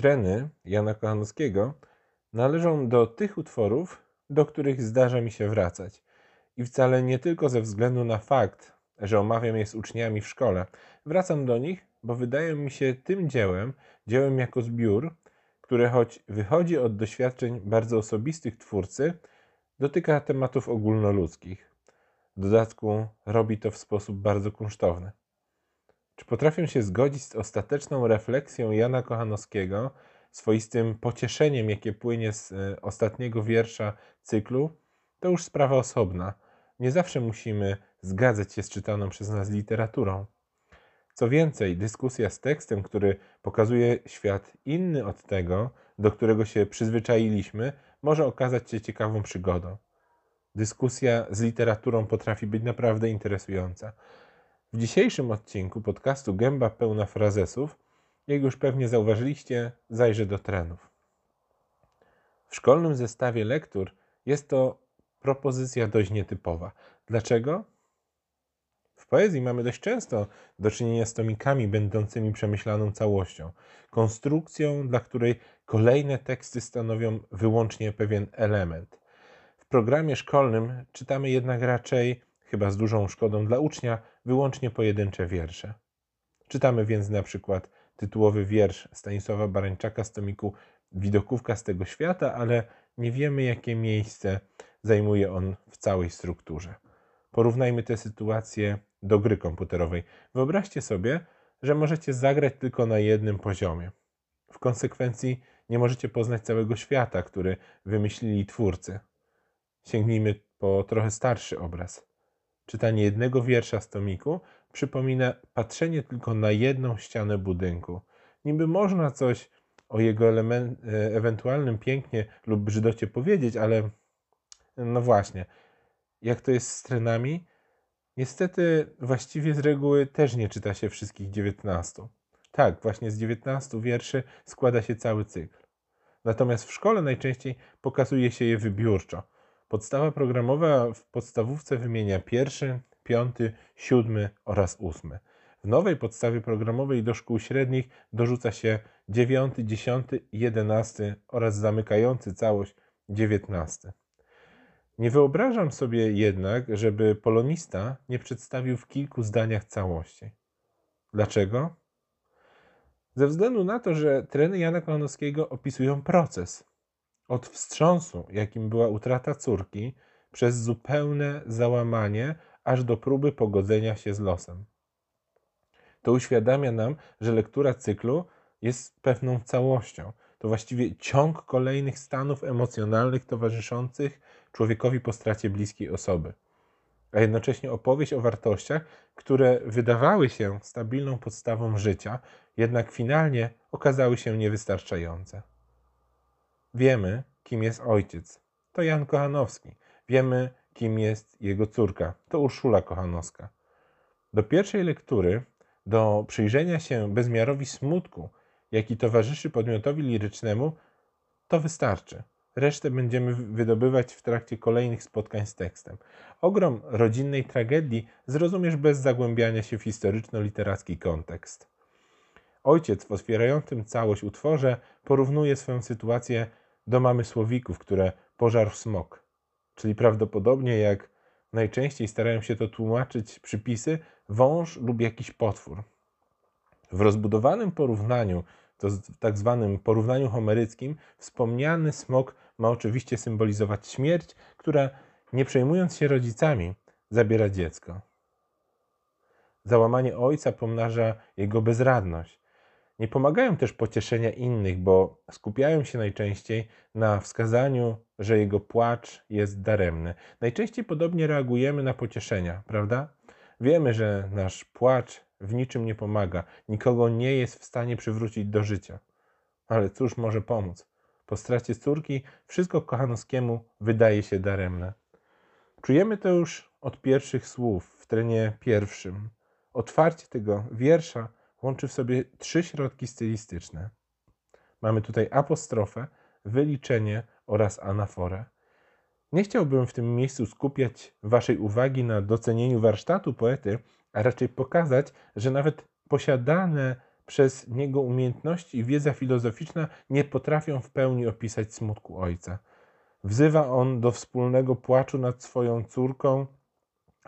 Treny Jana Kochanowskiego należą do tych utworów, do których zdarza mi się wracać. I wcale nie tylko ze względu na fakt, że omawiam je z uczniami w szkole. Wracam do nich, bo wydają mi się tym dziełem, dziełem jako zbiór, które choć wychodzi od doświadczeń bardzo osobistych twórcy, dotyka tematów ogólnoludzkich. W dodatku robi to w sposób bardzo kunsztowny. Czy potrafię się zgodzić z ostateczną refleksją Jana Kochanowskiego, swoistym pocieszeniem, jakie płynie z e, ostatniego wiersza cyklu, to już sprawa osobna. Nie zawsze musimy zgadzać się z czytaną przez nas literaturą. Co więcej, dyskusja z tekstem, który pokazuje świat inny od tego, do którego się przyzwyczailiśmy, może okazać się ciekawą przygodą. Dyskusja z literaturą potrafi być naprawdę interesująca. W dzisiejszym odcinku podcastu Gęba pełna frazesów, jak już pewnie zauważyliście, zajrzę do trenów. W szkolnym zestawie lektur jest to propozycja dość nietypowa. Dlaczego? W poezji mamy dość często do czynienia z tomikami będącymi przemyślaną całością, konstrukcją, dla której kolejne teksty stanowią wyłącznie pewien element. W programie szkolnym czytamy jednak raczej chyba z dużą szkodą dla ucznia, wyłącznie pojedyncze wiersze. Czytamy więc na przykład tytułowy wiersz Stanisława Barańczaka z tomiku Widokówka z tego świata, ale nie wiemy, jakie miejsce zajmuje on w całej strukturze. Porównajmy tę sytuację do gry komputerowej. Wyobraźcie sobie, że możecie zagrać tylko na jednym poziomie. W konsekwencji nie możecie poznać całego świata, który wymyślili twórcy. Sięgnijmy po trochę starszy obraz. Czytanie jednego wiersza z tomiku przypomina patrzenie tylko na jedną ścianę budynku. Niby można coś o jego element, e, ewentualnym pięknie lub brzydocie powiedzieć, ale no właśnie, jak to jest z trenami? Niestety, właściwie z reguły też nie czyta się wszystkich 19. Tak, właśnie z 19 wierszy składa się cały cykl. Natomiast w szkole najczęściej pokazuje się je wybiórczo. Podstawa programowa w podstawówce wymienia pierwszy, piąty, siódmy oraz ósmy. W nowej podstawie programowej do szkół średnich dorzuca się dziewiąty, dziesiąty, jedenasty oraz zamykający całość dziewiętnasty. Nie wyobrażam sobie jednak, żeby polonista nie przedstawił w kilku zdaniach całości. Dlaczego? Ze względu na to, że treny Jana Kochanowskiego opisują proces, od wstrząsu, jakim była utrata córki, przez zupełne załamanie, aż do próby pogodzenia się z losem. To uświadamia nam, że lektura cyklu jest pewną całością. To właściwie ciąg kolejnych stanów emocjonalnych towarzyszących człowiekowi po stracie bliskiej osoby, a jednocześnie opowieść o wartościach, które wydawały się stabilną podstawą życia, jednak finalnie okazały się niewystarczające. Wiemy, kim jest ojciec. To Jan Kochanowski. Wiemy, kim jest jego córka. To Urszula Kochanowska. Do pierwszej lektury, do przyjrzenia się bezmiarowi smutku, jaki towarzyszy podmiotowi lirycznemu, to wystarczy. Resztę będziemy wydobywać w trakcie kolejnych spotkań z tekstem. Ogrom rodzinnej tragedii zrozumiesz bez zagłębiania się w historyczno-literacki kontekst. Ojciec w otwierającym całość utworze porównuje swoją sytuację do mamy słowików, które pożarł smok. Czyli prawdopodobnie, jak najczęściej starają się to tłumaczyć przypisy, wąż lub jakiś potwór. W rozbudowanym porównaniu, to tak zwanym porównaniu homeryckim, wspomniany smok ma oczywiście symbolizować śmierć, która nie przejmując się rodzicami, zabiera dziecko. Załamanie ojca pomnaża jego bezradność, nie pomagają też pocieszenia innych, bo skupiają się najczęściej na wskazaniu, że jego płacz jest daremny. Najczęściej podobnie reagujemy na pocieszenia, prawda? Wiemy, że nasz płacz w niczym nie pomaga, nikogo nie jest w stanie przywrócić do życia. Ale cóż może pomóc? Po stracie córki wszystko Kochanowskiemu wydaje się daremne. Czujemy to już od pierwszych słów w trenie pierwszym. Otwarcie tego wiersza łączy w sobie trzy środki stylistyczne. Mamy tutaj apostrofę, wyliczenie oraz anaforę. Nie chciałbym w tym miejscu skupiać Waszej uwagi na docenieniu warsztatu poety, a raczej pokazać, że nawet posiadane przez niego umiejętności i wiedza filozoficzna nie potrafią w pełni opisać smutku ojca. Wzywa on do wspólnego płaczu nad swoją córką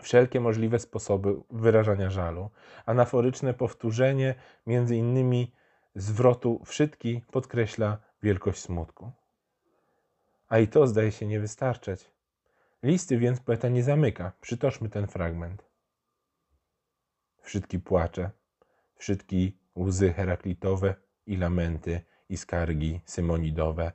wszelkie możliwe sposoby wyrażania żalu. Anaforyczne powtórzenie, między innymi zwrotu wszystki, podkreśla wielkość smutku. A i to zdaje się nie wystarczać. Listy więc poeta nie zamyka. Przytoczmy ten fragment. Wszystki płacze, wszystki łzy heraklitowe i lamenty i skargi symonidowe,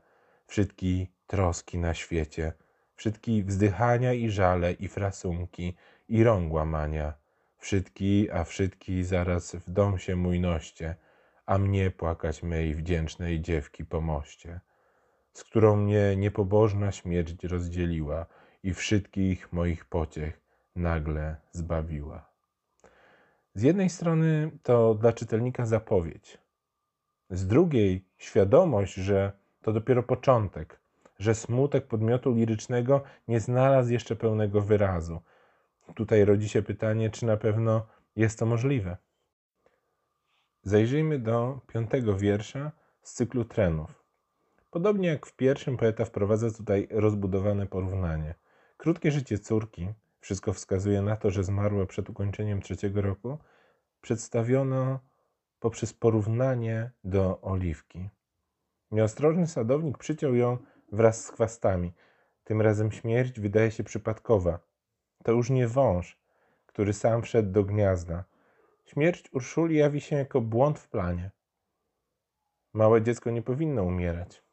wszystki troski na świecie, wszystki wzdychania i żale i frasunki i rąk łamania, wszystki, a wszystki zaraz w dom się mój noście, a mnie płakać mej wdzięcznej dziewki po moście, z którą mnie niepobożna śmierć rozdzieliła i wszystkich moich pociech nagle zbawiła. Z jednej strony to dla czytelnika zapowiedź, z drugiej świadomość, że to dopiero początek, że smutek podmiotu lirycznego nie znalazł jeszcze pełnego wyrazu. Tutaj rodzi się pytanie, czy na pewno jest to możliwe. Zajrzyjmy do piątego wiersza z cyklu trenów. Podobnie jak w pierwszym, poeta wprowadza tutaj rozbudowane porównanie. Krótkie życie córki, wszystko wskazuje na to, że zmarła przed ukończeniem trzeciego roku, przedstawiono poprzez porównanie do oliwki. Nieostrożny sadownik przyciął ją wraz z chwastami. Tym razem śmierć wydaje się przypadkowa. To już nie wąż, który sam wszedł do gniazda. Śmierć Urszuli jawi się jako błąd w planie. Małe dziecko nie powinno umierać.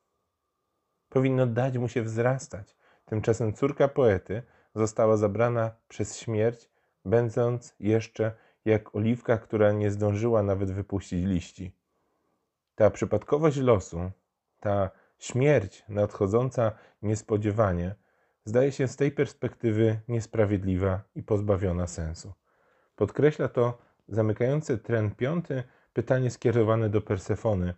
Powinno dać mu się wzrastać. Tymczasem córka poety została zabrana przez śmierć, będąc jeszcze jak oliwka, która nie zdążyła nawet wypuścić liści. Ta przypadkowość losu, ta śmierć nadchodząca niespodziewanie, zdaje się z tej perspektywy niesprawiedliwa i pozbawiona sensu. Podkreśla to zamykający tren piąty pytanie skierowane do Persefony,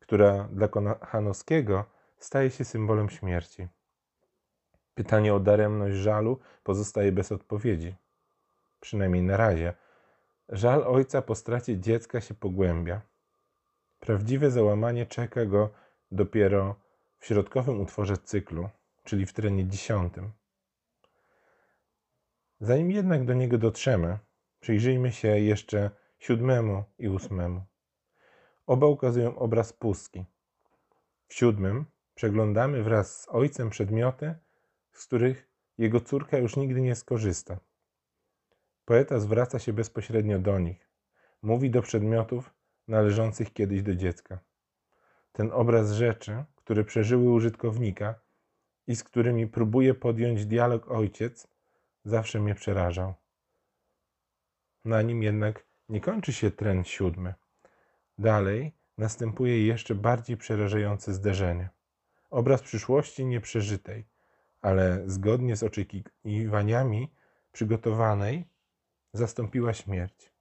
która dla Kochanowskiego staje się symbolem śmierci. Pytanie o daremność żalu pozostaje bez odpowiedzi, przynajmniej na razie. Żal ojca po stracie dziecka się pogłębia. Prawdziwe załamanie czeka go dopiero w środkowym utworze cyklu, czyli w trenie dziesiątym. Zanim jednak do niego dotrzemy, przyjrzyjmy się jeszcze siódmemu i ósmemu. Oba ukazują obraz pustki. W siódmym przeglądamy wraz z ojcem przedmioty, z których jego córka już nigdy nie skorzysta. Poeta zwraca się bezpośrednio do nich. Mówi do przedmiotów należących kiedyś do dziecka. Ten obraz rzeczy, które przeżyły użytkownika i z którymi próbuje podjąć dialog ojciec, zawsze mnie przerażał. Na nim jednak nie kończy się tren siódmy. Dalej następuje jeszcze bardziej przerażające zderzenie. Obraz przyszłości nieprzeżytej, ale zgodnie z oczekiwaniami przygotowanej zastąpiła śmierć.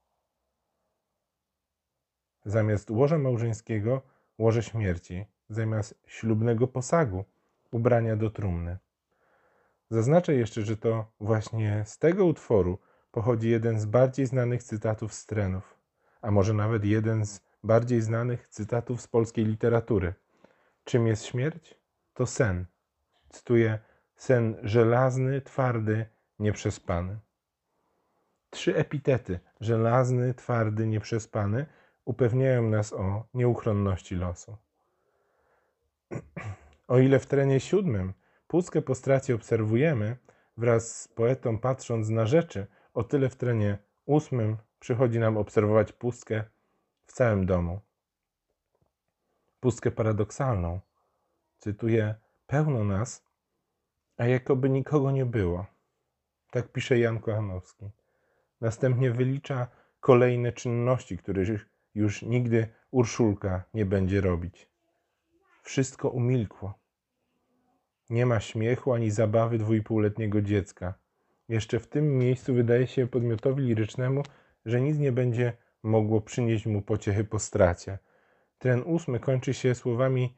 Zamiast łoża małżeńskiego łoże śmierci, zamiast ślubnego posagu ubrania do trumny. Zaznaczę jeszcze, że to właśnie z tego utworu pochodzi jeden z bardziej znanych cytatów z trenów, a może nawet jeden z bardziej znanych cytatów z polskiej literatury. Czym jest śmierć? To sen. Cytuję: sen żelazny, twardy, nieprzespany. Trzy epitety żelazny, twardy, nieprzespany upewniają nas o nieuchronności losu. O ile w trenie siódmym pustkę po stracie obserwujemy, wraz z poetą patrząc na rzeczy, o tyle w trenie ósmym przychodzi nam obserwować pustkę w całym domu. Pustkę paradoksalną. Cytuję: Pełno nas, a jakoby nikogo nie było. Tak pisze Jan Kochanowski. Następnie wylicza kolejne czynności, których już nigdy Urszulka nie będzie robić. Wszystko umilkło. Nie ma śmiechu ani zabawy dwójpółletniego dziecka. Jeszcze w tym miejscu wydaje się podmiotowi lirycznemu, że nic nie będzie mogło przynieść mu pociechy po stracie. Ten ósmy kończy się słowami,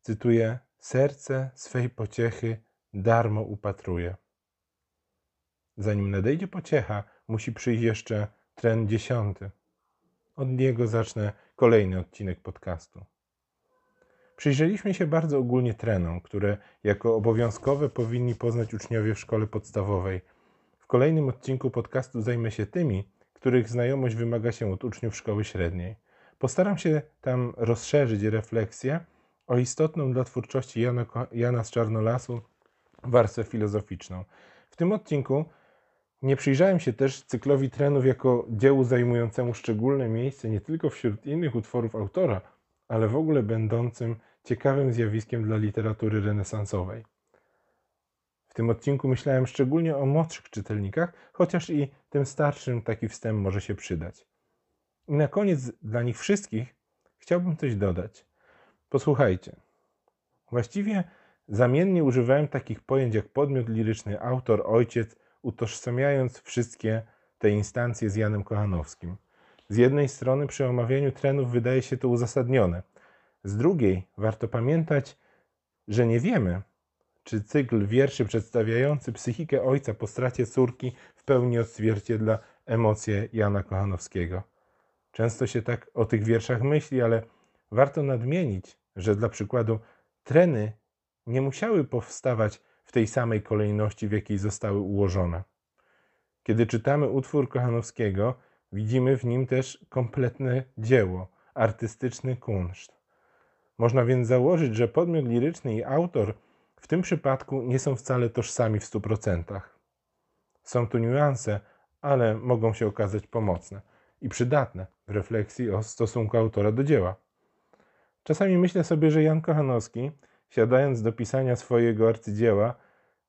cytuję, serce swej pociechy darmo upatruje. Zanim nadejdzie pociecha, musi przyjść jeszcze tren dziesiąty. Od niego zacznę kolejny odcinek podcastu. Przyjrzeliśmy się bardzo ogólnie trenom, które jako obowiązkowe powinni poznać uczniowie w szkole podstawowej. W kolejnym odcinku podcastu zajmę się tymi, których znajomość wymaga się od uczniów szkoły średniej. Postaram się tam rozszerzyć refleksję o istotną dla twórczości Jana, Jana z Czarnolasu warstwę filozoficzną. W tym odcinku nie przyjrzałem się też cyklowi trenów jako dziełu zajmującemu szczególne miejsce nie tylko wśród innych utworów autora, ale w ogóle będącym ciekawym zjawiskiem dla literatury renesansowej. W tym odcinku myślałem szczególnie o młodszych czytelnikach, chociaż i tym starszym taki wstęp może się przydać. I na koniec dla nich wszystkich chciałbym coś dodać. Posłuchajcie. Właściwie zamiennie używałem takich pojęć jak podmiot liryczny, autor, ojciec, utożsamiając wszystkie te instancje z Janem Kochanowskim. Z jednej strony przy omawianiu trenów wydaje się to uzasadnione, z drugiej warto pamiętać, że nie wiemy, czy cykl wierszy przedstawiający psychikę ojca po stracie córki w pełni odzwierciedla emocje Jana Kochanowskiego. Często się tak o tych wierszach myśli, ale warto nadmienić, że dla przykładu treny nie musiały powstawać w tej samej kolejności, w jakiej zostały ułożone. Kiedy czytamy utwór Kochanowskiego, widzimy w nim też kompletne dzieło, artystyczny kunszt. Można więc założyć, że podmiot liryczny i autor w tym przypadku nie są wcale tożsami w stu procentach. Są tu niuanse, ale mogą się okazać pomocne i przydatne w refleksji o stosunku autora do dzieła. Czasami myślę sobie, że Jan Kochanowski, siadając do pisania swojego arcydzieła,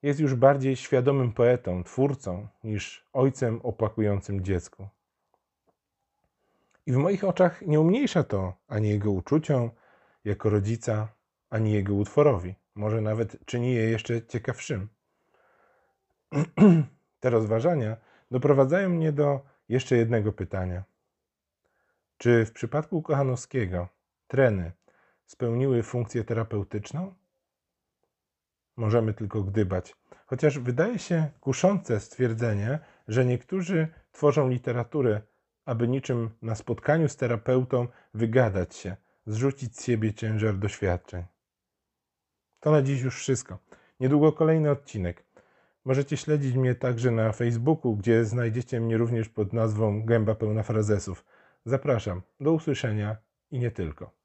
jest już bardziej świadomym poetą, twórcą niż ojcem opłakującym dziecku. I w moich oczach nie umniejsza to ani jego uczuciom jako rodzica, ani jego utworowi. Może nawet czyni je jeszcze ciekawszym. Te rozważania doprowadzają mnie do jeszcze jednego pytania. Czy w przypadku Kochanowskiego treny spełniły funkcję terapeutyczną? Możemy tylko gdybać. Chociaż wydaje się kuszące stwierdzenie, że niektórzy tworzą literaturę, aby niczym na spotkaniu z terapeutą wygadać się, zrzucić z siebie ciężar doświadczeń. To na dziś już wszystko. Niedługo kolejny odcinek. Możecie śledzić mnie także na Facebooku, gdzie znajdziecie mnie również pod nazwą Gęba Pełna Frazesów. Zapraszam. Do usłyszenia i nie tylko.